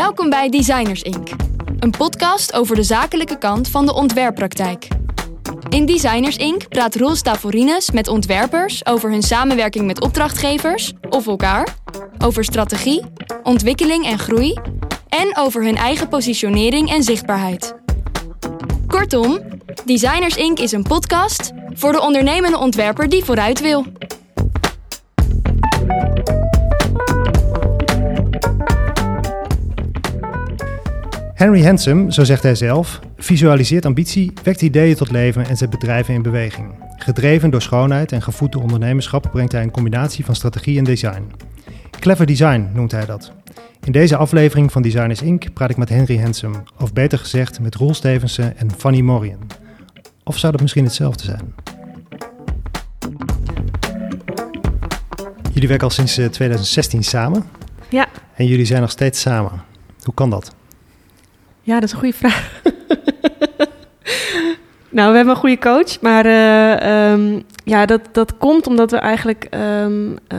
Welkom bij Designers Inc., een podcast over de zakelijke kant van de ontwerppraktijk. In Designers Inc. praat Roel Stavorines met ontwerpers over hun samenwerking met opdrachtgevers of elkaar, over strategie, ontwikkeling en groei en over hun eigen positionering en zichtbaarheid. Kortom, Designers Inc. is een podcast voor de ondernemende ontwerper die vooruit wil. Henry Handsome, zo zegt hij zelf, visualiseert ambitie, wekt ideeën tot leven en zet bedrijven in beweging. Gedreven door schoonheid en gevoed door ondernemerschap brengt hij een combinatie van strategie en design. Clever design noemt hij dat. In deze aflevering van Designers Inc. praat ik met Henry Handsome, of beter gezegd met Roel Stevensen en Fanny Morian. Of zou dat misschien hetzelfde zijn? Jullie werken al sinds 2016 samen. Ja. En jullie zijn nog steeds samen. Hoe kan dat? Ja, dat is een goede vraag. nou, we hebben een goede coach, maar uh, um, ja, dat, dat komt omdat we eigenlijk um, uh,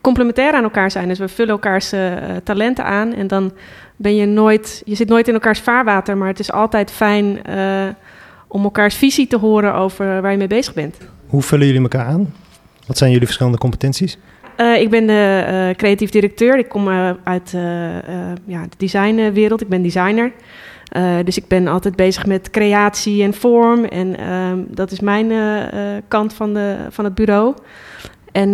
complementair aan elkaar zijn. Dus we vullen elkaars uh, talenten aan en dan ben je nooit, je zit nooit in elkaars vaarwater, maar het is altijd fijn om elkaars visie te horen over waar je mee bezig bent. Hoe vullen jullie elkaar aan? Wat zijn jullie verschillende competenties? Uh, ik ben de uh, creatief directeur. Ik kom uh, uit ja, de designwereld. Ik ben designer. dus ik ben altijd bezig met creatie en vorm. En ehm, dat is mijn kant van, de, van het bureau. En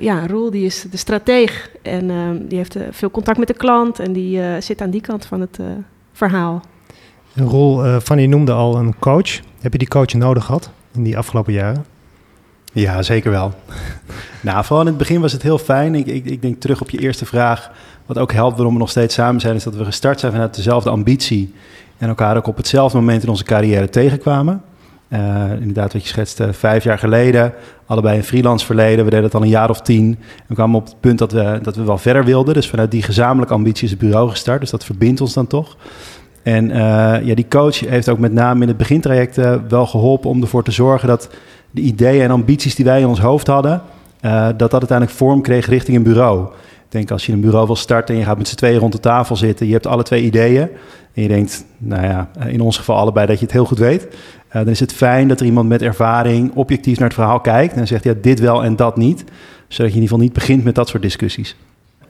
ja, Roel die is de strateeg. En ehm, die heeft veel contact met de klant. En die zit aan die kant van het verhaal. Een rol, Fanny noemde al een coach. Heb je die coach nodig gehad in die afgelopen jaren? Ja, zeker wel. Nou, vooral in het begin was het heel fijn. Ik, ik, ik, denk terug op je eerste vraag. Wat ook helpt waarom we nog steeds samen zijn, is dat we gestart zijn vanuit dezelfde ambitie. En elkaar ook op hetzelfde moment in onze carrière tegenkwamen. Uh, inderdaad, wat je schetste, vijf jaar geleden. Allebei een freelance verleden. We deden het al een jaar of tien. We kwamen op het punt dat we, dat we wel verder wilden. Dus vanuit die gezamenlijke ambitie is het bureau gestart. Dus dat verbindt ons dan toch. En uh, ja, die coach heeft ook met name in het begintraject wel geholpen om ervoor te zorgen dat de ideeën en ambities die wij in ons hoofd hadden, uh, dat dat uiteindelijk vorm kreeg richting een bureau. Ik denk als je een bureau wil starten en je gaat met z'n tweeën rond de tafel zitten, je hebt alle twee ideeën en je denkt, nou ja, in ons geval allebei dat je het heel goed weet, uh, dan is het fijn dat er iemand met ervaring objectief naar het verhaal kijkt en zegt, ja, dit wel en dat niet, zodat je in ieder geval niet begint met dat soort discussies.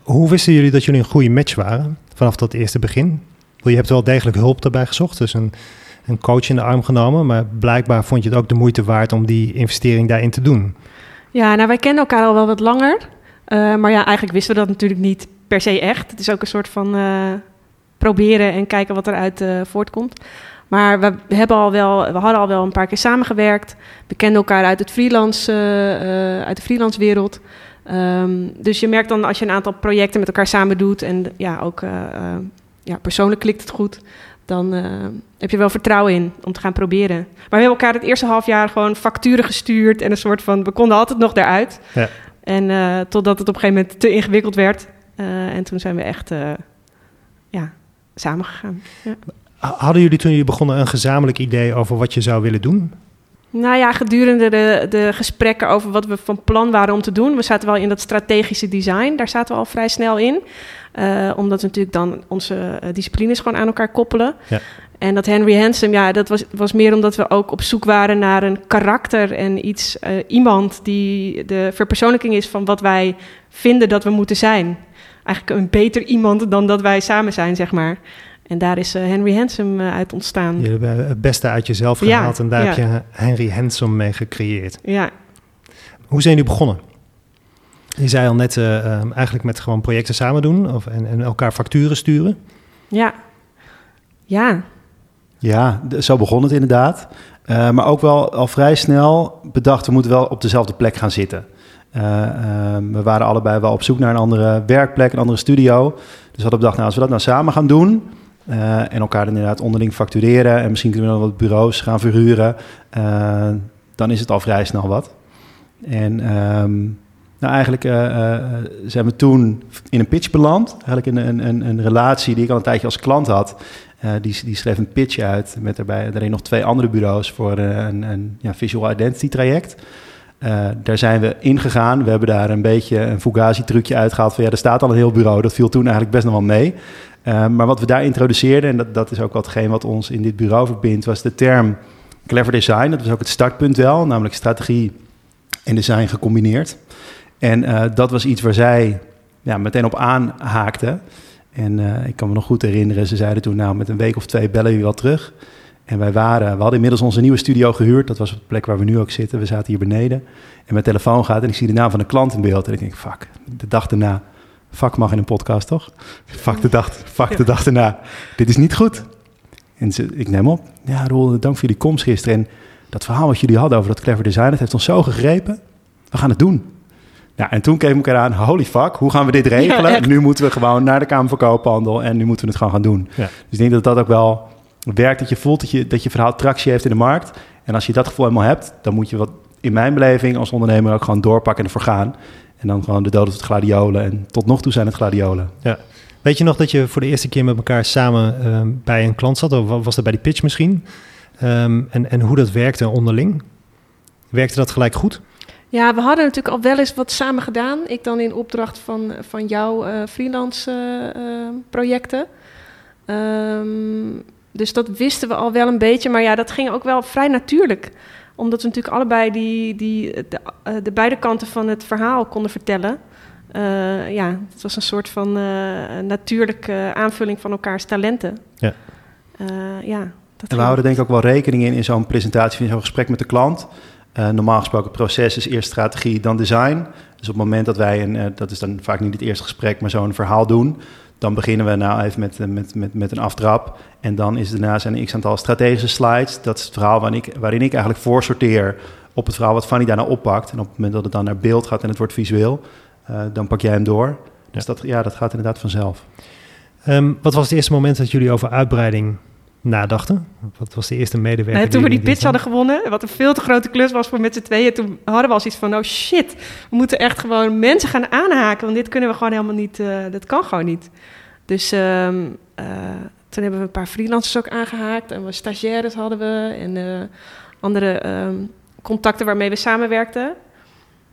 Hoe wisten jullie dat jullie een goede match waren vanaf dat eerste begin? Je hebt wel degelijk hulp daarbij gezocht, dus een een coach in de arm genomen. Maar blijkbaar vond je het ook de moeite waard om die investering daarin te doen. Ja, nou wij kennen elkaar al wel wat langer. Uh, maar ja, eigenlijk wisten we dat natuurlijk niet per se echt. Het is ook een soort van uh, proberen en kijken wat eruit uh, voortkomt. Maar we, hebben al wel, we hadden al wel een paar keer samengewerkt. We kenden elkaar uit, het freelance, uit de freelance wereld. Um, dus je merkt dan als je een aantal projecten met elkaar samen doet... en ja, ook ja, persoonlijk klikt het goed dan uh, heb je wel vertrouwen in om te gaan proberen. Maar we hebben elkaar het eerste half jaar gewoon facturen gestuurd en een soort van, we konden altijd nog eruit. Ja. En uh, totdat het op een gegeven moment te ingewikkeld werd. Uh, en toen zijn we echt ja, samen gegaan. Ja. Hadden jullie toen jullie begonnen een gezamenlijk idee over wat je zou willen doen? Nou ja, gedurende de, de gesprekken over wat we van plan waren om te doen. We zaten wel in dat strategische design, daar zaten we al vrij snel in. Uh, omdat we natuurlijk dan onze uh, disciplines gewoon aan elkaar koppelen. Ja. En dat Henry Handsome, ja, dat was, was meer omdat we ook op zoek waren naar een karakter en iets, uh, iemand die de verpersoonlijking is van wat wij vinden dat we moeten zijn. Eigenlijk een beter iemand dan dat wij samen zijn, zeg maar. En daar is Henry Handsome uit ontstaan. Je hebt het beste uit jezelf gehaald ja, en daar ja. heb je Henry Handsome mee gecreëerd. Ja. Hoe zijn jullie begonnen? Je zei al net, uh, um, eigenlijk met gewoon projecten samen doen of, en, en elkaar facturen sturen. Ja, ja. Ja, zo begon het inderdaad. Uh, maar ook wel al vrij snel bedacht, we moeten wel op dezelfde plek gaan zitten. Uh, we waren allebei wel op zoek naar een andere werkplek, een andere studio. Dus we hadden bedacht, nou, als we dat nou samen gaan doen... en elkaar inderdaad onderling factureren... en misschien kunnen we dan wat bureaus gaan verhuren... dan is het al vrij snel wat. En... Um, nou, eigenlijk uh, zijn we toen in een pitch beland. Eigenlijk in een, een, een relatie die ik al een tijdje als klant had. Die, die schreef een pitch uit met daarbij daarin nog twee andere bureaus voor een, een ja, visual identity traject. Daar zijn we ingegaan. We hebben daar een beetje een Fugazi trucje uitgehaald van ja, er staat al een heel bureau. Dat viel toen eigenlijk best nog wel mee. Uh, maar wat we daar introduceerden, en dat, dat is ook watgeen wat ons in dit bureau verbindt, was de term clever design. Dat was ook het startpunt wel, namelijk strategie en design gecombineerd. En uh, dat was iets waar zij ja, meteen op aanhaakten. En ik kan me nog goed herinneren, ze zeiden toen, nou met een week of twee bellen we wel terug. En wij waren, we hadden inmiddels onze nieuwe studio gehuurd. Dat was op de plek waar we nu ook zitten. We zaten hier beneden. En mijn telefoon gaat en ik zie de naam van de klant in beeld. En ik denk, fuck, de dag erna. Fuck mag in een podcast, toch? Fuck de dag, fuck de dag erna. Dit is niet goed. En ze, ik neem op. Ja, Roel, dank voor jullie komst gisteren. En dat verhaal wat jullie hadden over dat clever design, dat heeft ons zo gegrepen. We gaan het doen. Ja, en toen keek ik eraan, holy fuck, hoe gaan we dit regelen? nu moeten we gewoon naar de Kamer van Koophandel en nu moeten we het gewoon gaan doen. Ja. Dus ik denk dat dat ook wel werkt, dat je voelt dat je, dat je verhaal tractie heeft in de markt. En als je dat gevoel helemaal hebt, dan moet je wat in mijn beleving als ondernemer ook gewoon doorpakken en ervoor gaan. En dan gewoon de doden tot gladiolen. En tot nog toe zijn het gladiolen. Ja. Weet je nog dat je voor de eerste keer met elkaar samen uh, bij een klant zat? Of was dat bij die pitch misschien? Um, en, en hoe dat werkte onderling? Werkte dat gelijk goed? Ja, we hadden natuurlijk al wel eens wat samen gedaan. Ik dan in opdracht van, van jouw uh, freelance uh, projecten. Um, dus dat wisten we al wel een beetje. Maar ja, dat ging ook wel vrij natuurlijk. Omdat we natuurlijk allebei die, die, de, eh, de beide kanten van het verhaal konden vertellen. Uh, ja, het was een soort van uh, natuurlijke aanvulling van elkaars talenten. Ja. ja dat en we houden denk ik ook wel rekening in in zo'n presentatie, in zo'n gesprek met de klant. normaal gesproken het proces is eerst strategie, dan design. Dus op het moment dat wij, een, dat is dan vaak niet het eerste gesprek, maar zo'n verhaal doen, dan beginnen we nou even met, met, met, met een aftrap. En dan is daarna zijn een x-aantal strategische slides. Dat is het verhaal waarin ik, waarin ik eigenlijk voorsorteer op het verhaal wat Fanny daarna oppakt. En op het moment dat het dan naar beeld gaat en het wordt visueel, uh, dan pak jij hem door. Dus dat, ja, dat gaat inderdaad vanzelf. Um, wat was het eerste moment dat jullie over uitbreiding nadachten? Wat was de eerste medewerker? Nee, toen we die pitch hadden gewonnen, wat een veel te grote klus was voor met z'n tweeën, toen hadden we al iets van, oh shit, we moeten echt gewoon mensen gaan aanhaken, want dit kunnen we gewoon helemaal niet, uh, dat kan gewoon niet. Dus um, uh, toen hebben we een paar freelancers ook aangehaakt en we stagiaires hadden we en uh, andere um, contacten waarmee we samenwerkten.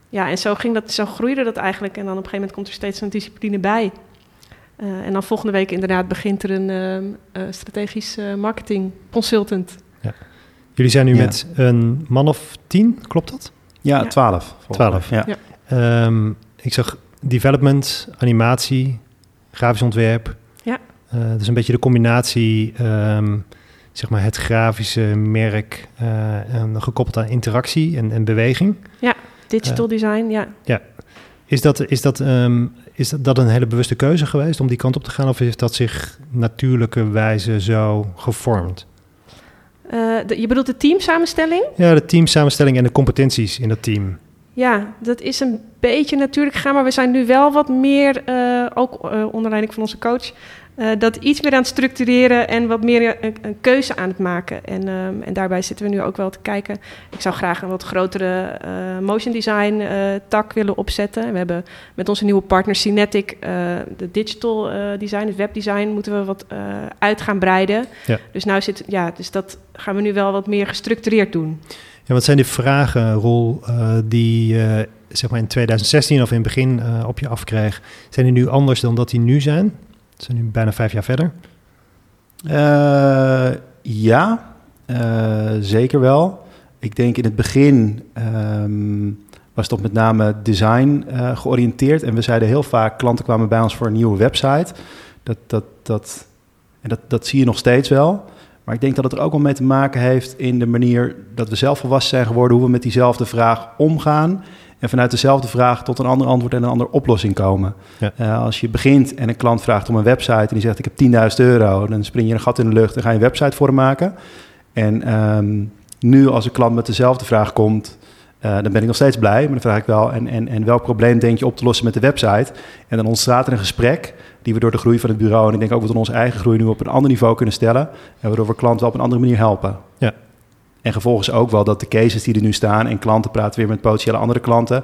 Ja, en zo ging dat, zo groeide dat eigenlijk. En dan op een gegeven moment komt er steeds een discipline bij. Uh, en dan volgende week inderdaad begint er een uh, uh, strategisch marketing consultant. Ja. Jullie zijn nu ja. met een man of tien, klopt dat? Ja, twaalf. Twaalf, ja. ja. Um, ik zag development, animatie, grafisch ontwerp. Ja. dus een beetje de combinatie, um, zeg maar het grafische merk en gekoppeld aan interactie en, en beweging. Ja, digital design, ja. Ja. Is dat, is dat um, is dat een hele bewuste keuze geweest om die kant op te gaan? Of is dat zich natuurlijke wijze zo gevormd? Uh, de, je bedoelt de teamsamenstelling? Ja, de teamsamenstelling en de competenties in dat team. Ja, dat is een beetje natuurlijk gegaan, maar we zijn nu wel wat meer, uh, ook uh, onder leiding van onze coach, uh, dat iets meer aan het structureren en wat meer een, een keuze aan het maken. En, um, en, daarbij zitten we nu ook wel te kijken. Ik zou graag een wat grotere uh, motion design uh, tak willen opzetten. We hebben met onze nieuwe partner Cinetic de digital design, het webdesign, moeten we wat uit gaan breiden. Ja. Dus, nou zit, ja, dus dat gaan we nu wel wat meer gestructureerd doen. Ja, wat zijn die vragen, Rol, die zeg maar in 2016 of in het begin op je afkreeg? Zijn die nu anders dan dat die nu zijn? We zijn nu bijna vijf jaar verder. Uh, ja, uh, zeker wel. Ik denk in het begin um, was het op met name design uh, georiënteerd. En we zeiden heel vaak, klanten kwamen bij ons voor een nieuwe website. Dat, dat, dat, en dat, dat zie je nog steeds wel. Maar ik denk dat het er ook wel mee te maken heeft in de manier dat we zelf volwassen zijn geworden, hoe we met diezelfde vraag omgaan en vanuit dezelfde vraag tot een ander antwoord en een andere oplossing komen. Ja. Uh, als je begint en een klant vraagt om een website en die zegt ik heb 10.000 euro, dan spring je een gat in de lucht en ga je een website voor hem maken. En um, nu als een klant met dezelfde vraag komt, uh, dan ben ik nog steeds blij, maar dan vraag ik wel en, en, en welk probleem denk je op te lossen met de website? En dan ontstaat er een gesprek die we door de groei van het bureau en ik denk ook dat we onze eigen groei nu op een ander niveau kunnen stellen en waardoor we klanten wel op een andere manier helpen. Ja. En gevolgens ook wel dat de cases die er nu staan en klanten praten weer met potentiële andere klanten.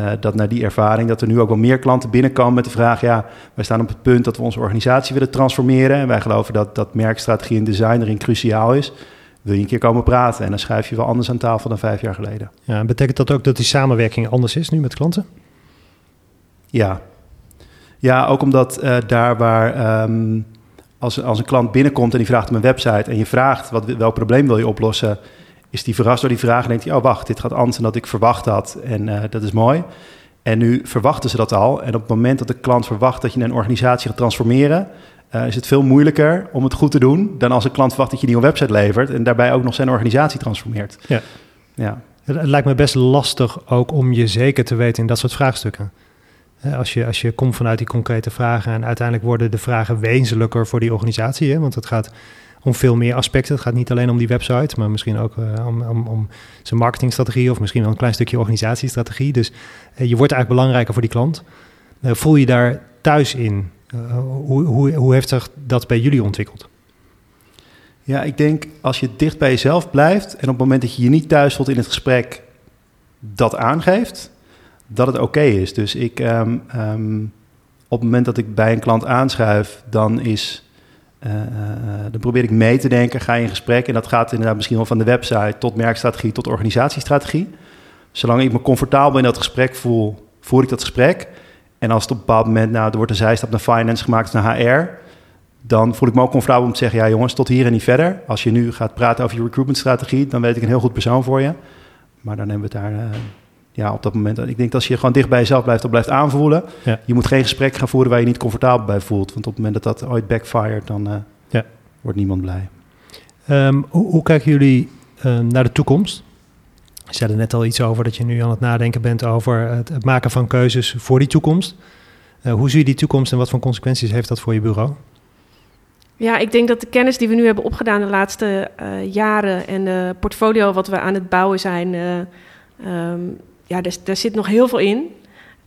Uh, dat naar die ervaring, dat er nu ook wel meer klanten binnenkomen met de vraag: ja, wij staan op het punt dat we onze organisatie willen transformeren. En wij geloven dat, dat merkstrategie en design erin cruciaal is. Wil je een keer komen praten? En dan schrijf je wel anders aan tafel dan vijf jaar geleden. Ja, betekent dat ook dat die samenwerking anders is nu met klanten? Ja, ja ook omdat uh, daar waar. Um, als, als een klant binnenkomt en die vraagt om een website en je vraagt wat, welk probleem wil je oplossen, is die verrast door die vraag en denkt hij, oh wacht, dit gaat anders dan dat ik verwacht had en eh, dat is mooi. En nu verwachten ze dat al. En op het moment dat de klant verwacht dat je een organisatie gaat transformeren, uh, is het veel moeilijker om het goed te doen dan als een klant verwacht dat je een nieuwe website levert en daarbij ook nog zijn organisatie transformeert. Ja. ja. Het lijkt me best lastig ook om je zeker te weten in dat soort vraagstukken. Als je, als je komt vanuit die concrete vragen en uiteindelijk worden de vragen wezenlijker voor die organisatie. Hè? Want het gaat om veel meer aspecten. Het gaat niet alleen om die website, maar misschien ook uh, om, om, om, zijn marketingstrategie of misschien wel een klein stukje organisatiestrategie. Dus uh, je wordt eigenlijk belangrijker voor die klant. Uh, voel je daar thuis in? hoe, hoe, hoe heeft zich dat bij jullie ontwikkeld? Ja, ik denk als je dicht bij jezelf blijft en op het moment dat je je niet thuis voelt in het gesprek dat aangeeft, dat het oké is. Dus ik, um, um, op het moment dat ik bij een klant aanschuif, dan is, uh, uh, dan probeer ik mee te denken, ga je in gesprek en dat gaat inderdaad misschien wel van de website tot merkstrategie tot organisatiestrategie. Zolang ik me comfortabel in dat gesprek voel, voer ik dat gesprek. En als het op een bepaald moment, nou, er wordt een zijstap naar finance gemaakt, naar HR, dan voel ik me ook comfortabel om te zeggen, ja jongens, tot hier en niet verder. Als je nu gaat praten over je recruitmentstrategie, dan weet ik een heel goed persoon voor je. Maar dan hebben we het daar uh, ja, op dat moment... Ik denk dat als je gewoon dicht bij jezelf blijft, dat blijft aanvoelen. Ja. Je moet geen gesprek gaan voeren waar je niet comfortabel bij voelt. Want op het moment dat dat ooit backfired, dan uh, ja. wordt niemand blij. Um, hoe, hoe, kijken jullie uh, naar de toekomst? Je zei er net al iets over dat je nu aan het nadenken bent over het, het maken van keuzes voor die toekomst. Uh, hoe zie je die toekomst en wat voor consequenties heeft dat voor je bureau? Ja, ik denk dat de kennis die we nu hebben opgedaan de laatste uh, jaren en de portfolio wat we aan het bouwen zijn, uh, um, ja, daar, daar, zit nog heel veel in.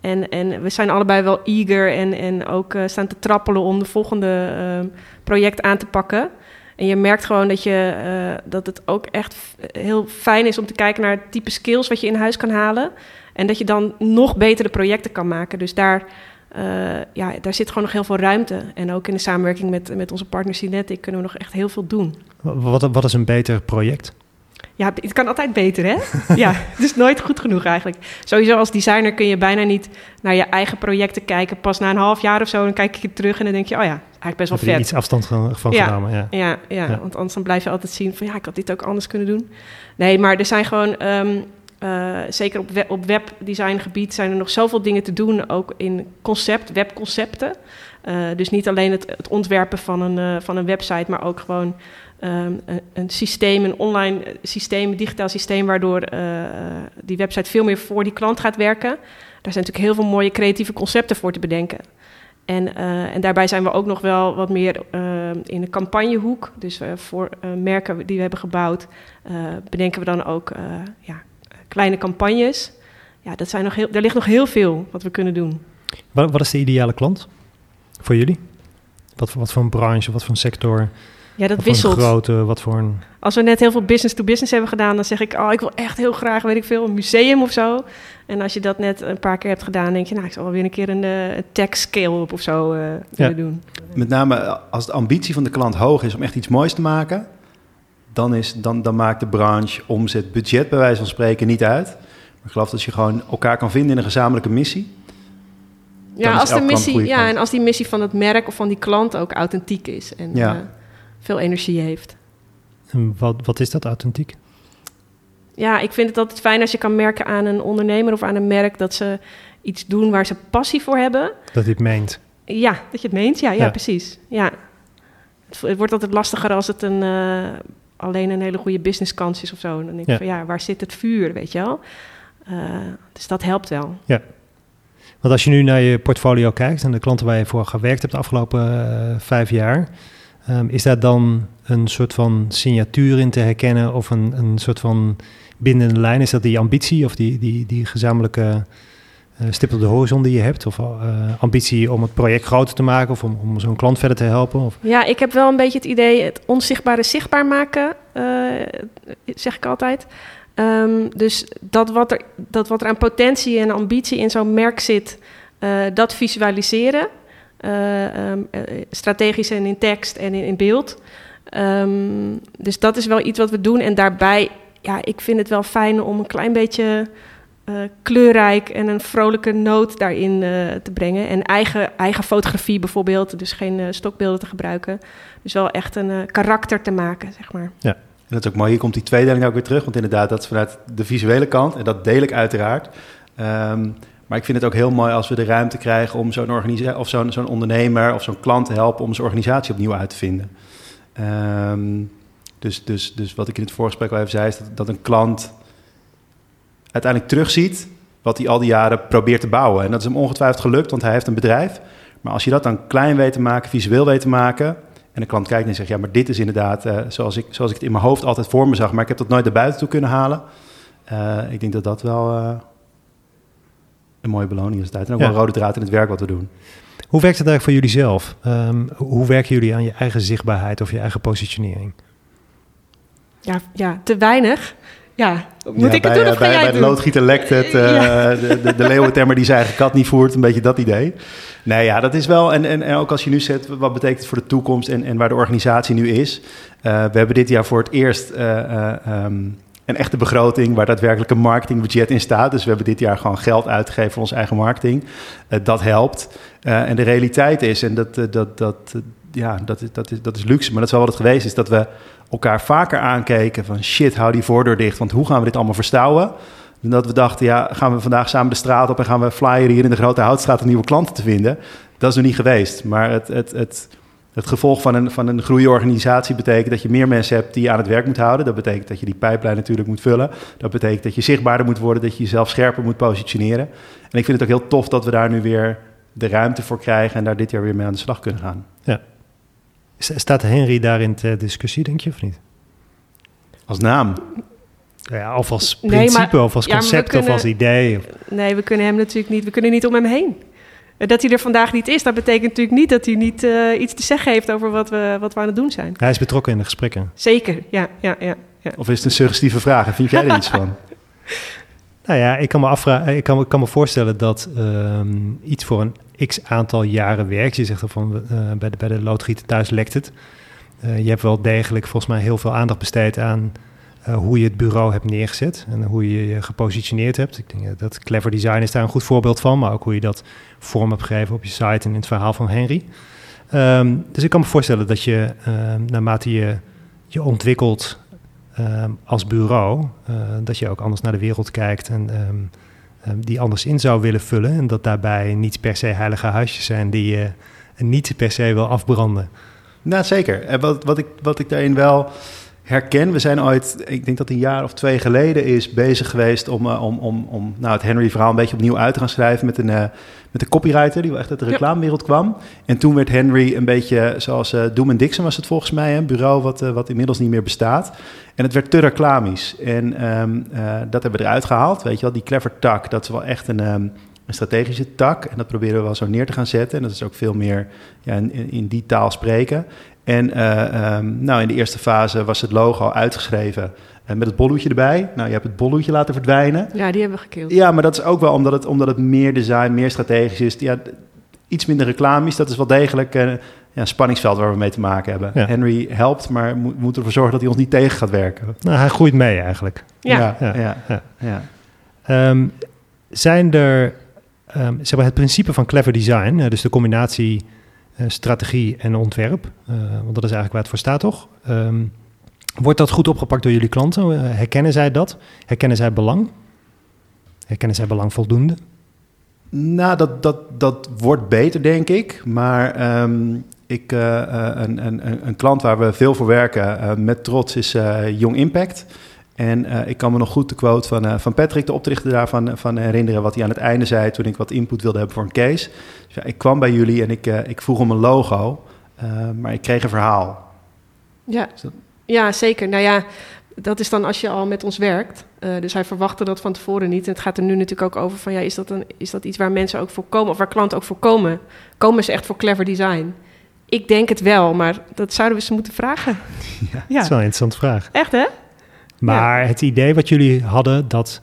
En, en we zijn allebei wel eager en, en ook uh, staan te trappelen om de volgende project aan te pakken. En je merkt gewoon dat, je, dat het ook echt heel fijn is om te kijken naar het type skills wat je in huis kan halen. En dat je dan nog betere projecten kan maken. Dus daar ja, daar zit gewoon nog heel veel ruimte. En ook in de samenwerking met, met onze partner Cinetic kunnen we nog echt heel veel doen. Wat, wat is een beter project? Ja, het kan altijd beter, hè? ja, het is nooit goed genoeg eigenlijk. Sowieso als designer kun je bijna niet naar je eigen projecten kijken. Pas na een half jaar of zo, dan kijk je terug en dan denk je... oh ja, eigenlijk best wel Heb vet. je iets afstand van, van ja, genomen, ja. Ja, ja, ja. want anders dan blijf je altijd zien van... ja, ik had dit ook anders kunnen doen. Nee, maar er zijn gewoon... Um, uh, zeker op, web, op webdesigngebied zijn er nog zoveel dingen te doen, ook in concept, webconcepten. Uh, dus niet alleen het, het ontwerpen van een, uh, van een website, maar ook gewoon um, een, systeem, een online systeem, een digitaal systeem, waardoor die website veel meer voor die klant gaat werken. Daar zijn natuurlijk heel veel mooie creatieve concepten voor te bedenken. En, en daarbij zijn we ook nog wel wat meer in de campagnehoek. Dus voor merken die we hebben gebouwd, bedenken we dan ook ja, kleine campagnes. Ja, dat zijn nog heel, er ligt nog heel veel wat we kunnen doen. Wat, wat is de ideale klant voor jullie? Wat, wat voor een branche, wat voor een sector? Ja, dat wisselt. Een wat voor een... Als we net heel veel business to business hebben gedaan, dan zeg ik, oh, ik wil echt heel graag, weet ik veel, een museum of zo. En als je dat net een paar keer hebt gedaan, denk je, nou, ik zal wel weer een keer een, uh, tech scale op of zo uh, willen doen. Met name als de ambitie van de klant hoog is om echt iets moois te maken, dan, is, dan, dan maakt de branche, omzet, budget bij wijze van spreken niet uit. Maar ik geloof dat je gewoon elkaar kan vinden in een gezamenlijke missie. Ja, als de missie, ja en als die missie van het merk of van die klant ook authentiek is en ja. uh, veel energie heeft. En wat, wat is dat authentiek? Ja, ik vind het altijd fijn als je kan merken aan een ondernemer of aan een merk dat ze iets doen waar ze passie voor hebben. Dat het meent. Ja, dat je het meent. Ja, ja, ja. precies. Ja. Het, het, wordt altijd lastiger als het een, uh, alleen een hele goede businesskans is of zo. Dan denk ik Ja. van ja, waar zit het vuur, weet je wel? Uh, dus dat helpt wel. Ja. Want als je nu naar je portfolio kijkt en de klanten waar je voor gewerkt hebt de afgelopen uh, vijf jaar, um, is daar dan een soort van signatuur in te herkennen of een, een soort van bindende lijn? Is dat die ambitie of die, die, die gezamenlijke uh, stip op de horizon die je hebt? Of uh, ambitie om het project groter te maken of om, om zo'n klant verder te helpen? Of? Ja, ik heb wel een beetje het idee het onzichtbare zichtbaar maken, uh, zeg ik altijd. Um, dus dat wat, er, dat wat er aan potentie en ambitie in zo'n merk zit, dat visualiseren. Uh, um, strategisch en in tekst en in, in beeld. Um, dus dat is wel iets wat we doen. En daarbij, ja, ik vind het wel fijn om een klein beetje eh, kleurrijk en een vrolijke noot daarin eh, te brengen. En eigen, eigen fotografie bijvoorbeeld, dus geen eh, stokbeelden te gebruiken. Dus wel echt een eh, karakter te maken, zeg maar. En dat is ook mooi. Hier komt die tweedeling ook weer terug. Want inderdaad, dat is vanuit de visuele kant. En dat deel ik uiteraard. Ehm, maar ik vind het ook heel mooi als we de ruimte krijgen om zo'n organisatie of zo'n zo'n ondernemer of zo'n klant te helpen om zijn organisatie opnieuw uit te vinden. Ehm, dus, dus, dus wat ik in het voorgesprek al even zei, is dat, dat een klant uiteindelijk terugziet wat hij al die jaren probeert te bouwen. En dat is hem ongetwijfeld gelukt, want hij heeft een bedrijf. Maar als je dat dan klein weet te maken, visueel weet te maken, en de klant kijkt en zegt, ja, maar dit is inderdaad eh, zoals, ik, zoals ik het in mijn hoofd altijd voor me zag, maar ik heb dat nooit naar buiten toe kunnen halen. Eh, ik denk dat dat wel eh, een mooie beloning is. tijd. En ook wel een rode draad in het werk wat we doen. Hoe werkt het eigenlijk voor jullie zelf? Ehm, hoe werken jullie aan je eigen zichtbaarheid of je eigen positionering? Ja, ja te weinig. Ja, moet Ja, ik bij, het doen eh, of ga bij, jij bij het de loodgieter lekt het. eh, Ja. de, de, de leeuwentemmer die zijn eigen kat niet voert. Een beetje dat idee. Nee, ja, dat is wel... En, en, en ook als je nu zet, wat betekent het voor de toekomst... en, en waar de organisatie nu is. Eh, we hebben dit jaar voor het eerst... eh, eh, ehm, een echte begroting waar daadwerkelijk een marketingbudget in staat. Dus we hebben dit jaar gewoon geld uitgegeven voor onze eigen marketing. Eh, dat helpt. Eh, en de realiteit is, en dat, eh, dat, dat, ja, dat, is, dat, is, dat is luxe, maar dat is wel wat het geweest is, dat we elkaar vaker aankeken van shit, hou die voordeur dicht, want hoe gaan we dit allemaal verstouwen? En dat we dachten, ja, gaan we vandaag samen de straat op en gaan we flyeren hier in de Grote Houtstraat om nieuwe klanten te vinden? Dat is nog niet geweest, maar het, het, het, het gevolg van een, van een groeiorganisatie betekent dat je meer mensen hebt die je aan het werk moet houden. Dat betekent dat je die pijplijn natuurlijk moet vullen. Dat betekent dat je zichtbaarder moet worden, dat je jezelf scherper moet positioneren. En ik vind het ook heel tof dat we daar nu weer de ruimte voor krijgen en daar dit jaar weer mee aan de slag kunnen gaan. S- Staat Henry daarin ter discussie, denk je, of niet? Als naam. Ja, of als Nee, principe, maar- of als ja, concept, of als idee. Nee, we kunnen hem natuurlijk niet, we kunnen niet om hem heen. Eh, Dat hij er vandaag niet is, dat betekent natuurlijk niet dat hij niet eh, iets te zeggen heeft over wat we, wat we aan het doen zijn. hij is betrokken in de gesprekken. Zeker, ja, ja, ja. ja. Of is het een suggestieve vraag? En vind jij er iets van? Nou ja, ik kan me, afvragen, ik kan, ik kan me voorstellen dat ehm, iets voor een x aantal jaren werkt. Je zegt van eh, bij, de, bij de loodgieter thuis lekt het. Eh, je hebt wel degelijk volgens mij heel veel aandacht besteed aan eh, hoe je het bureau hebt neergezet en hoe je je gepositioneerd hebt. Ik denk eh, dat Clever Design is daar een goed voorbeeld van, maar ook hoe je dat vorm hebt gegeven op je site en in het verhaal van Henry. Ehm, dus ik kan me voorstellen dat je ehm, naarmate je je ontwikkelt ehm, als bureau, eh, dat je ook anders naar de wereld kijkt en die anders in zou willen vullen. En dat daarbij niet per se heilige huisjes zijn die je niet per se wil afbranden. Nou, zeker. En wat, wat, ik, wat ik daarin wel herken, we zijn ooit, ik denk dat een jaar of twee geleden is bezig geweest om, eh, om, om, om nou, het Henry-verhaal een beetje opnieuw uit te gaan schrijven met een, eh, met een copywriter die wel echt uit de reclamewereld kwam. En toen werd Henry een beetje zoals eh Doom Dixon was het volgens mij, een bureau wat, wat inmiddels niet meer bestaat. En het werd te reclamisch. En ehm, eh, dat hebben we eruit gehaald. Weet je wel, die clever tak, dat is wel echt een, ehm, een strategische tak. En dat proberen we wel zo neer te gaan zetten. En dat is ook veel meer ja, in- in die taal spreken. En eh, ehm, nou, in de eerste fase was het logo uitgeschreven eh, met het bolloetje erbij. Nou, je hebt het bolloetje laten verdwijnen. Ja, die hebben we gekild. Ja, maar dat is ook wel omdat het, omdat het meer design, meer strategisch is. Ja, iets minder reclamisch, dat is wel degelijk eh, ja, een spanningsveld waar we mee te maken hebben. Ja. Henry helpt, maar moet, moet ervoor zorgen dat hij ons niet tegen gaat werken. Nou, hij groeit mee eigenlijk. Ja. ja, Ja. ja, Ja. ja. Ehm, zijn er, ehm, zeg maar, het principe van clever design, dus de combinatie strategie en ontwerp, eh, want dat is eigenlijk waar het voor staat, toch? Ehm, wordt dat goed opgepakt door jullie klanten? Eh, herkennen zij dat? Herkennen zij belang? Herkennen zij belang voldoende? Nou, dat, dat, dat wordt beter, denk ik. Maar ehm, ik, eh, eh, een, een, een- klant waar we veel voor werken eh, met trots is eh, Young Impact. En eh, ik kan me nog goed de quote van, eh, van Patrick, de oprichter daarvan, van herinneren. Wat hij aan het einde zei toen ik wat input wilde hebben voor een case. Dus ja, ik kwam bij jullie en ik, eh, ik vroeg om een logo, eh, maar ik kreeg een verhaal. Ja. Dat- ja, zeker. Nou ja, dat is dan als je al met ons werkt. Eh, dus hij verwachtte dat van tevoren niet. En het gaat er nu natuurlijk ook over van... ja, is dat, een, is dat iets waar mensen ook voor komen... of waar klanten ook voor komen? Komen ze echt voor clever design? Ik denk het wel, maar dat zouden we ze moeten vragen. Dat Ja, is wel een interessante vraag. echt hè? Maar het idee wat jullie hadden, dat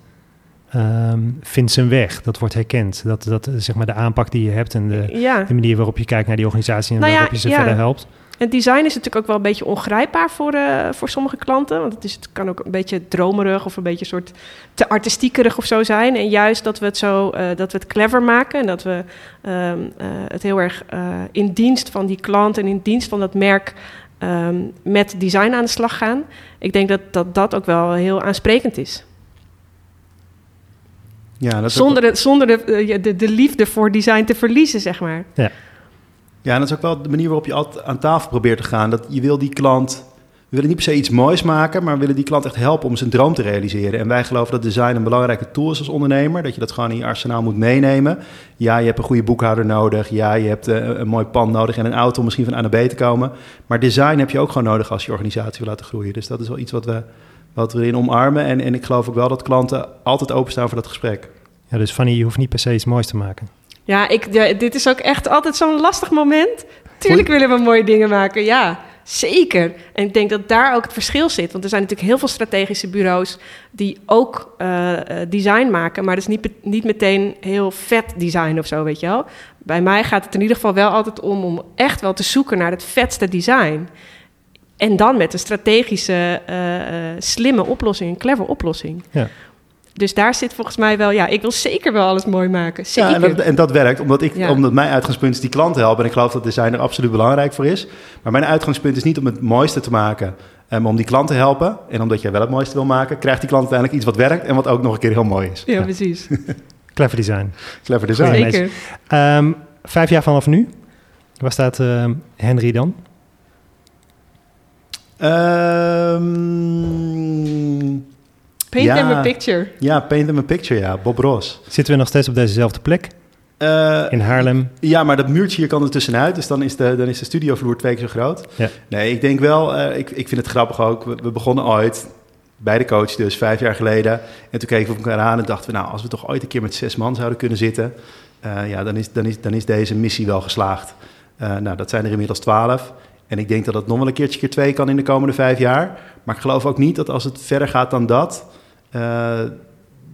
ehm, vindt zijn weg. Dat wordt herkend. Dat, dat eh, zeg maar de aanpak die je hebt en de, Ja. de manier waarop je kijkt naar die organisatie en Nou ja, waarop je ze verder helpt. En design is natuurlijk ook wel een beetje ongrijpbaar voor, uh, voor sommige klanten. Want het, is, het kan ook een beetje dromerig of een beetje soort te artistiekerig of zo zijn. En juist dat we het zo uh, dat we het clever maken en dat we um, uh, het heel erg in dienst van die klant en in dienst van dat merk um, met design aan de slag gaan. Ik denk dat dat, dat ook wel heel aansprekend is. Ja, dat zonder de, zonder de, de, de liefde voor design te verliezen, zeg maar. Ja. Ja, en dat is ook wel de manier waarop je altijd aan tafel probeert te gaan. Dat je wil die klant... We willen niet per se iets moois maken, maar we willen die klant echt helpen om zijn droom te realiseren. En wij geloven dat design een belangrijke tool is als ondernemer. Dat je dat gewoon in je arsenaal moet meenemen. Ja, je hebt een goede boekhouder nodig. Ja, je hebt een, eh, een mooi pand nodig en een auto om misschien van A naar B te komen. Maar design heb je ook gewoon nodig als je organisatie wil laten groeien. Dus dat is wel iets wat we, wat we erin omarmen. En, en ik geloof ook wel dat klanten altijd openstaan voor dat gesprek. Ja, dus Fanny, je hoeft niet per se iets moois te maken. Ja, ik, dit is ook echt altijd zo'n lastig moment. Tuurlijk willen we mooie dingen maken, ja. Zeker. En ik denk dat daar ook het verschil zit. Want er zijn natuurlijk heel veel strategische bureaus die ook uh, design maken. Maar dat is niet, niet meteen heel vet design of zo, weet je wel. Bij mij gaat het in ieder geval wel altijd om om echt wel te zoeken naar het vetste design. En dan met een strategische, uh, slimme oplossing, een clever oplossing. Ja. Dus daar zit volgens mij wel, ja, ik wil zeker wel alles mooi maken. Zeker. Ja, en dat, en dat werkt, omdat, ik, omdat mijn uitgangspunt is die klant helpen. En ik geloof dat design er absoluut belangrijk voor is. Maar mijn uitgangspunt is niet om het mooiste te maken, maar um, om die klant te helpen. En omdat jij wel het mooiste wil maken, krijgt die klant uiteindelijk iets wat werkt en wat ook nog een keer heel mooi is. Ja, precies. Clever design. Clever design. Zeker. Um, vijf jaar vanaf nu, waar staat uh, Henry dan? Um, Paint ja, them a picture. Ja, paint them a picture, ja. Bob Ross. Zitten we nog steeds op dezezelfde plek? Uh, in Haarlem? Ja, maar dat muurtje hier kan er tussenuit. Dus dan is de, dan is de studiovloer twee keer zo groot. Ja. Nee, ik denk wel... Uh, ik, ik vind het grappig ook. We, we, begonnen ooit bij de coach dus vijf jaar geleden. En toen keken we elkaar aan en dachten we... nou, als we toch ooit een keer met zes man zouden kunnen zitten... Uh, ja, dan is, dan, is, dan is deze missie wel geslaagd. nou, dat zijn er inmiddels twaalf. En ik denk dat het nog wel een keertje keer twee kan in de komende vijf jaar. Maar ik geloof ook niet dat als het verder gaat dan dat uh,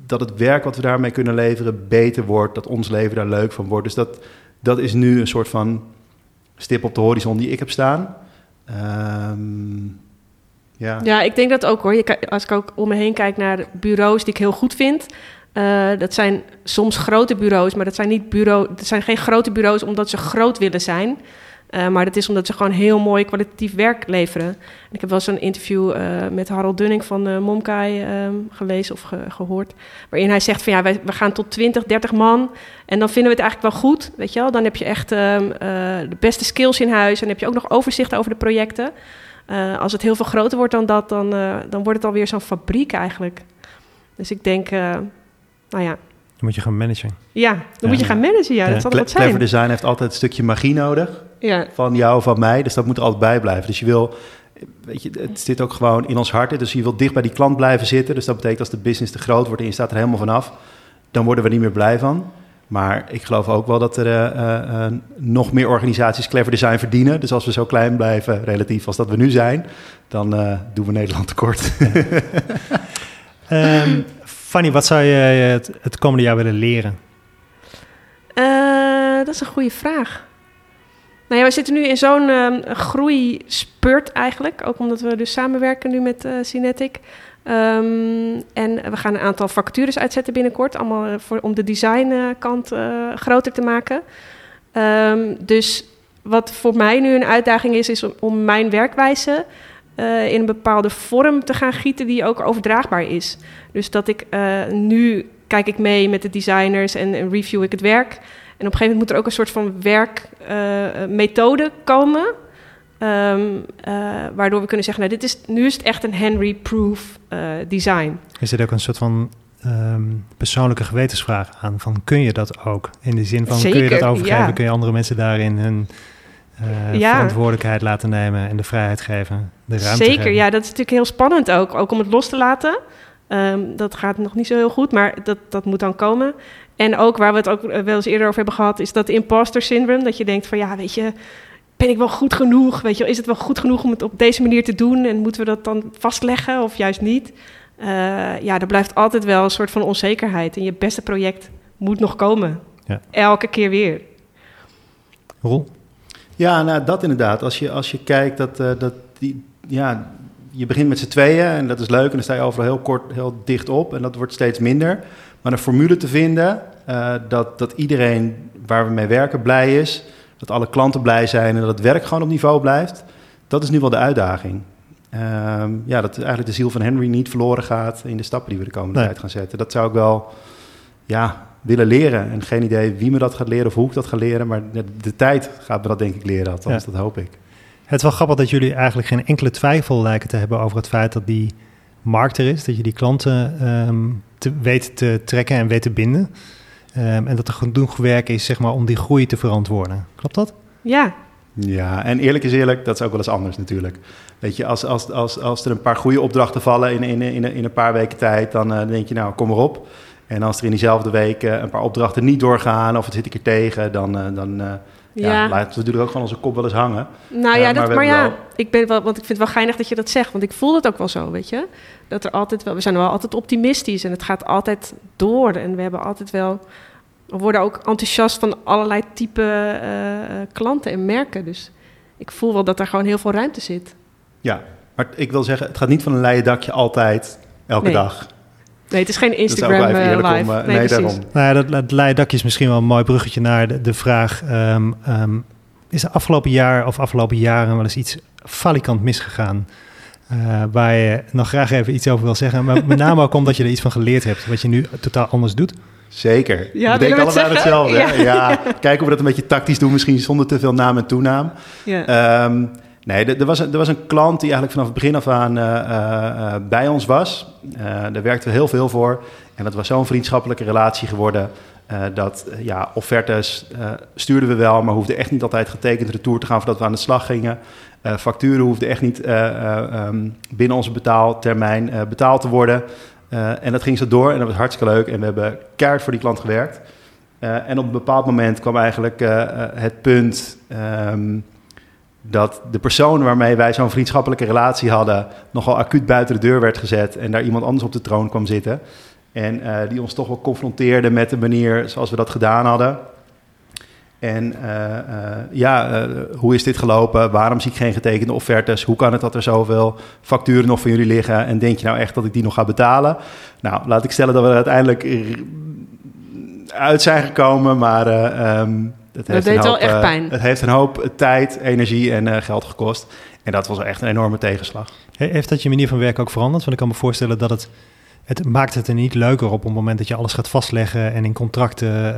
dat het werk wat we daarmee kunnen leveren beter wordt, dat ons leven daar leuk van wordt. Dus dat, dat is nu een soort van stip op de horizon die ik heb staan. Um, ja. ja, ik denk dat ook hoor. Je, als ik ook om me heen kijk naar bureaus die ik heel goed vind. Uh, dat zijn soms grote bureaus, maar dat zijn, niet bureau, dat zijn geen grote bureaus omdat ze groot willen zijn. Uh, maar dat is omdat ze gewoon heel mooi kwalitatief werk leveren. En ik heb wel eens een interview uh, met Harold Dunning van uh, Momkai um, gelezen of ge gehoord. Waarin hij zegt van ja, wij, we gaan tot 20, 30 man. En dan vinden we het eigenlijk wel goed, weet je wel. Dan heb je echt um, de beste skills in huis. En heb je ook nog overzicht over de projecten. als het heel veel groter wordt dan dat, dan, dan wordt het alweer zo'n fabriek eigenlijk. Dus ik denk, nou ja, dan moet je gaan managen. Ja, dan moet je gaan managen. Ja, dat zal wat zijn. Clever design heeft altijd een stukje magie nodig. Ja. Van jou, van mij. Dus dat moet er altijd bij blijven. Dus je wil, weet je, het zit ook gewoon in ons hart. Dus je wil dicht bij die klant blijven zitten. Dus dat betekent als de business te groot wordt en je staat er helemaal vanaf, dan worden we niet meer blij van. Maar ik geloof ook wel dat er uh, uh, nog meer organisaties clever design verdienen. Dus als we zo klein blijven, relatief als dat we nu zijn, dan uh, doen we Nederland tekort. um, Fanny, wat zou je het, komende jaar willen leren? Uh, dat is een goede vraag. Nou ja, we zitten nu in zo'n um, groeispurt eigenlijk. Ook omdat we dus samenwerken nu met uh, Cinetic. Um, en we gaan een aantal vacatures uitzetten binnenkort. Allemaal uh, voor, om de designkant uh, groter te maken. Um, dus wat voor mij nu een uitdaging is, is om mijn werkwijze uh, in een bepaalde vorm te gaan gieten die ook overdraagbaar is. Dus dat ik uh, nu kijk ik mee met de designers en, en, review ik het werk. En op een gegeven moment moet er ook een soort van werkmethode uh, komen. Um, waardoor we kunnen zeggen, nou, dit is, nu is het echt een Henry-proof design. Is dit ook een soort van um, persoonlijke gewetensvraag aan? Van kun je dat ook? In de zin van Zeker, kun je dat overgeven? Ja. Kun je andere mensen daarin hun uh, ja. verantwoordelijkheid laten nemen en de vrijheid geven, de ruimte Zeker, geven. ja, dat is natuurlijk heel spannend ook, ook om het los te laten. Um, dat gaat nog niet zo heel goed, maar dat, dat moet dan komen. En ook waar we het ook wel eens eerder over hebben gehad, is dat imposter syndrome. Dat je denkt van ja, weet je, ben ik wel goed genoeg? Weet je, is het wel goed genoeg om het op deze manier te doen? En moeten we dat dan vastleggen of juist niet? Uh, ja, er blijft altijd wel een soort van onzekerheid. En je beste project moet nog komen. Ja. Elke keer weer. Roel? Ja, nou, dat inderdaad. Als je, als je kijkt dat, uh, dat die, ja, je begint met z'n tweeën en dat is leuk. En dan sta je overal heel kort, heel dicht op en dat wordt steeds minder. Maar een formule te vinden uh, dat, dat iedereen waar we mee werken blij is, dat alle klanten blij zijn en dat het werk gewoon op niveau blijft, dat is nu wel de uitdaging. Uh, ja, dat eigenlijk de ziel van Henry niet verloren gaat in de stappen die we de komende nee. tijd gaan zetten. Dat zou ik wel ja, willen leren. En geen idee wie me dat gaat leren of hoe ik dat ga leren. Maar de, de tijd gaat me dat denk ik leren, althans ja. dat hoop ik. Het is wel grappig dat jullie eigenlijk geen enkele twijfel lijken te hebben over het feit dat die markt er is. Dat je die klanten um, te, weet te trekken en weet te binden. Um, en dat er genoeg werk is zeg maar, om die groei te verantwoorden. Klopt dat? Ja. Ja, en eerlijk is eerlijk, dat is ook wel eens anders natuurlijk. Weet je, als, als, als, als er een paar goede opdrachten vallen in, in, in, in een paar weken tijd, dan uh, denk je, nou, kom erop. En als er in diezelfde week uh, een paar opdrachten niet doorgaan of het zit ik er tegen, dan, uh, dan ja, ja. laten we natuurlijk ook gewoon onze kop wel eens hangen. Nou ja, dat, maar, maar ja, wel... ik ben wel, want ik vind het wel geinig dat je dat zegt, want ik voel het ook wel zo, weet je. Dat er altijd wel, we zijn wel altijd optimistisch en het gaat altijd door en we hebben altijd wel we worden ook enthousiast van allerlei type uh, klanten en merken. Dus ik voel wel dat er gewoon heel veel ruimte zit. Ja, maar ik wil zeggen, het gaat niet van een leien dakje altijd, elke nee. dag. Nee, het is geen Instagram uh, live. Om, uh, nee, nee daarom. Nou ja, dat, dat leien dakje is misschien wel een mooi bruggetje naar de, de vraag... Um, um, is er afgelopen jaar of afgelopen jaren wel eens iets falikant misgegaan... Uh, waar je nog graag even iets over wil zeggen. Maar met name ook omdat je er iets van geleerd hebt, wat je nu totaal anders doet. Zeker. Ja, we denken allebei aan hetzelfde. Ja. ja. kijken of we dat een beetje tactisch doen, misschien zonder te veel naam en toenaam. Ja. Um, nee, er, was een, er was een klant die eigenlijk vanaf het begin af aan uh, uh, bij ons was. daar werkten we heel veel voor. En dat was zo'n vriendschappelijke relatie geworden. dat ja, offertes stuurden we wel, maar hoefden echt niet altijd getekend retour te gaan voordat we aan de slag gingen. facturen hoefden echt niet um, binnen onze betaaltermijn betaald te worden. En dat ging zo door en dat was hartstikke leuk. En we hebben keihard voor die klant gewerkt. En op een bepaald moment kwam eigenlijk het punt um, dat de persoon waarmee wij zo'n vriendschappelijke relatie hadden, nogal acuut buiten de deur werd gezet en daar iemand anders op de troon kwam zitten. En die ons toch wel confronteerde met de manier zoals we dat gedaan hadden. En uh, uh, ja, hoe is dit gelopen? Waarom zie ik geen getekende offertes? Hoe kan het dat er zoveel facturen nog van jullie liggen? En denk je nou echt dat ik die nog ga betalen? Nou, laat ik stellen dat we er uiteindelijk uit zijn gekomen, maar um, het heeft, deed hoop, wel echt pijn. het heeft een hoop tijd, energie en geld gekost. En dat was echt een enorme tegenslag. Heeft dat je manier van werken ook veranderd? Want ik kan me voorstellen dat het, het maakt het er niet leuker op op het moment dat je alles gaat vastleggen en in contracten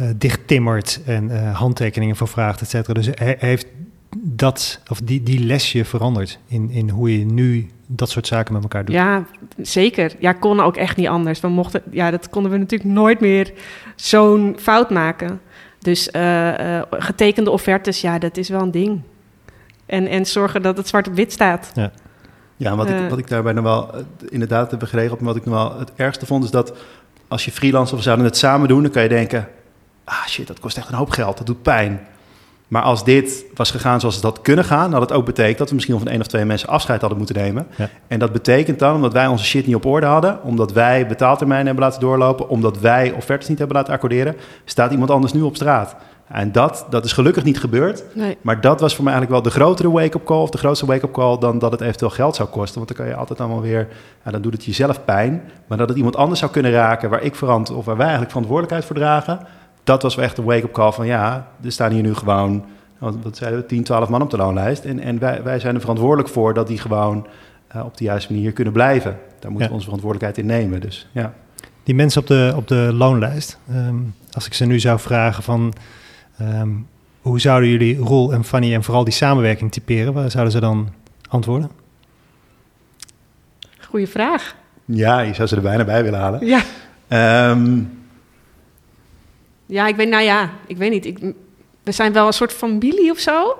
uh, dichttimmert en uh, handtekeningen voor vraagt, et cetera. Dus he, heeft dat, of die, die lesje veranderd in, in hoe je nu dat soort zaken met elkaar doet? Ja, zeker. Ja, kon ook echt niet anders. We mochten, ja, dat konden we natuurlijk nooit meer zo'n fout maken. Dus uh, uh, getekende offertes, ja, dat is wel een ding. En, en zorgen dat het zwart op wit staat. Ja. Ja, wat, uh, ik, wat ik daarbij nog wel inderdaad heb maar wat ik nog wel het ergste vond, is dat als je freelance of we zouden het samen doen, dan kan je denken, ah shit, dat kost echt een hoop geld, dat doet pijn. Maar als dit was gegaan zoals het had kunnen gaan, had het ook betekend dat we misschien van één of twee mensen afscheid hadden moeten nemen. Ja. En dat betekent dan, omdat wij onze shit niet op orde hadden, omdat wij betaaltermijnen hebben laten doorlopen, omdat wij offertes niet hebben laten accorderen, staat iemand anders nu op straat. En dat, dat is gelukkig niet gebeurd. Nee. Maar dat was voor mij eigenlijk wel de grotere wake-up call, of de grootste wake-up call, dan dat het eventueel geld zou kosten. Want dan kan je altijd allemaal weer, ja, dan doet het jezelf pijn. Maar dat het iemand anders zou kunnen raken, waar ik verant, of waar wij eigenlijk verantwoordelijkheid voor dragen, dat was wel echt een wake-up call van ja, er staan hier nu gewoon, wat zeiden we, 10, 12 man op de loonlijst. En, en wij, wij zijn er verantwoordelijk voor dat die gewoon uh, op de juiste manier kunnen blijven. Daar moeten ja. we onze verantwoordelijkheid in nemen. Dus ja. Die mensen op de, op de loonlijst, um, als ik ze nu zou vragen van um, hoe zouden jullie Roel en Fanny en vooral die samenwerking typeren, waar zouden ze dan antwoorden? Goeie vraag. Ja, je zou ze er bijna bij willen halen. Ja. Um, ja, ik weet, nou ja, ik weet niet. Ik, we zijn wel een soort familie of zo.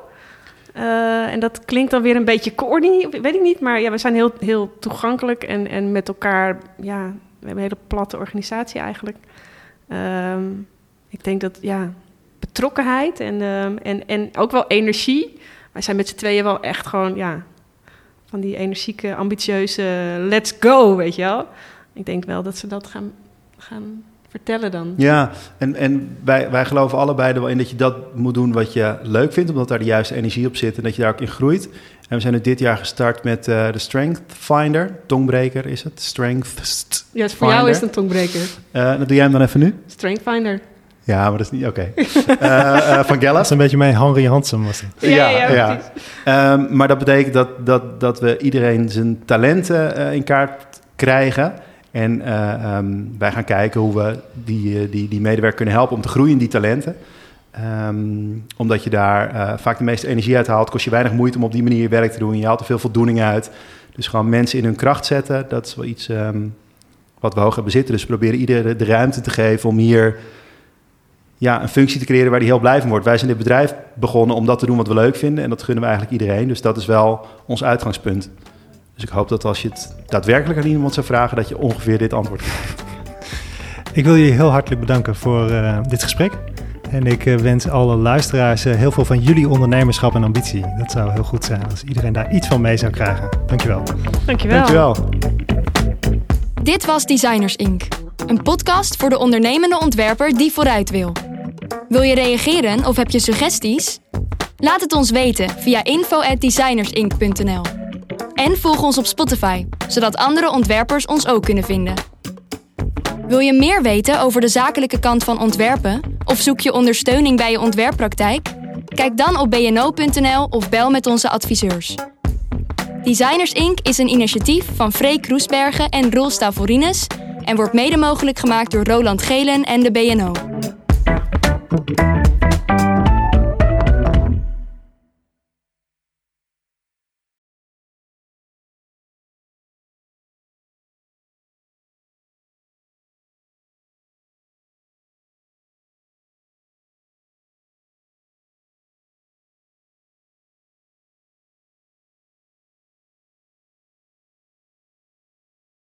Uh, en dat klinkt dan weer een beetje corny, weet ik niet. Maar ja, we zijn heel, heel toegankelijk en, en met elkaar, ja, we hebben een hele platte organisatie eigenlijk. Um, ik denk dat, ja, betrokkenheid en, um, en, en ook wel energie. Wij zijn met z'n tweeën wel echt gewoon, ja, van die energieke, ambitieuze let's go, weet je wel. Ik denk wel dat ze dat gaan, gaan vertellen dan? Ja, en, en wij, wij geloven allebei er wel in dat je dat moet doen wat je leuk vindt, omdat daar de juiste energie op zit en dat je daar ook in groeit. En we zijn nu dit jaar gestart met eh, de Strength Finder. Tongbreker is het. Strength. Ja, voor jou is het een tongbreker. Uh, dat doe jij hem dan even nu? Strength Finder. Ja, maar dat is niet oké. uh, van Gella. Dat is een beetje mijn Henry Hansen was het. Ja, ja, ja. ja. Um, maar dat betekent dat, dat, dat we iedereen zijn talenten in kaart krijgen. En uh, um, wij gaan kijken hoe we die, die, die medewerker kunnen helpen om te groeien in die talenten. Um, omdat je daar uh, vaak de meeste energie uit haalt, kost je weinig moeite om op die manier je werk te doen. Je haalt er veel voldoening uit. Dus gewoon mensen in hun kracht zetten, dat is wel iets um, wat we hoog hebben zitten. Dus we proberen iedereen de ruimte te geven om hier ja, een functie te creëren waar die heel blij van wordt. Wij zijn dit bedrijf begonnen om dat te doen wat we leuk vinden. En dat gunnen we eigenlijk iedereen. Dus dat is wel ons uitgangspunt. Dus ik hoop dat als je het daadwerkelijk aan iemand zou vragen, dat je ongeveer dit antwoord krijgt. Ik wil je heel hartelijk bedanken voor uh, dit gesprek. En ik uh, wens alle luisteraars uh, heel veel van jullie ondernemerschap en ambitie. Dat zou heel goed zijn als iedereen daar iets van mee zou krijgen. Dankjewel. Dankjewel. Dankjewel. Dit was Designers Inc. Een podcast voor de ondernemende ontwerper die vooruit wil. Wil je reageren of heb je suggesties? Laat het ons weten via info@designersinc.nl. En volg ons op Spotify, zodat andere ontwerpers ons ook kunnen vinden. Wil je meer weten over de zakelijke kant van ontwerpen of zoek je ondersteuning bij je ontwerppraktijk? Kijk dan op bno.nl of bel met onze adviseurs. Designers Inc. is een initiatief van Freek Kroesbergen en Roel Stavorines en wordt mede mogelijk gemaakt door Roland Gelen en de BNO.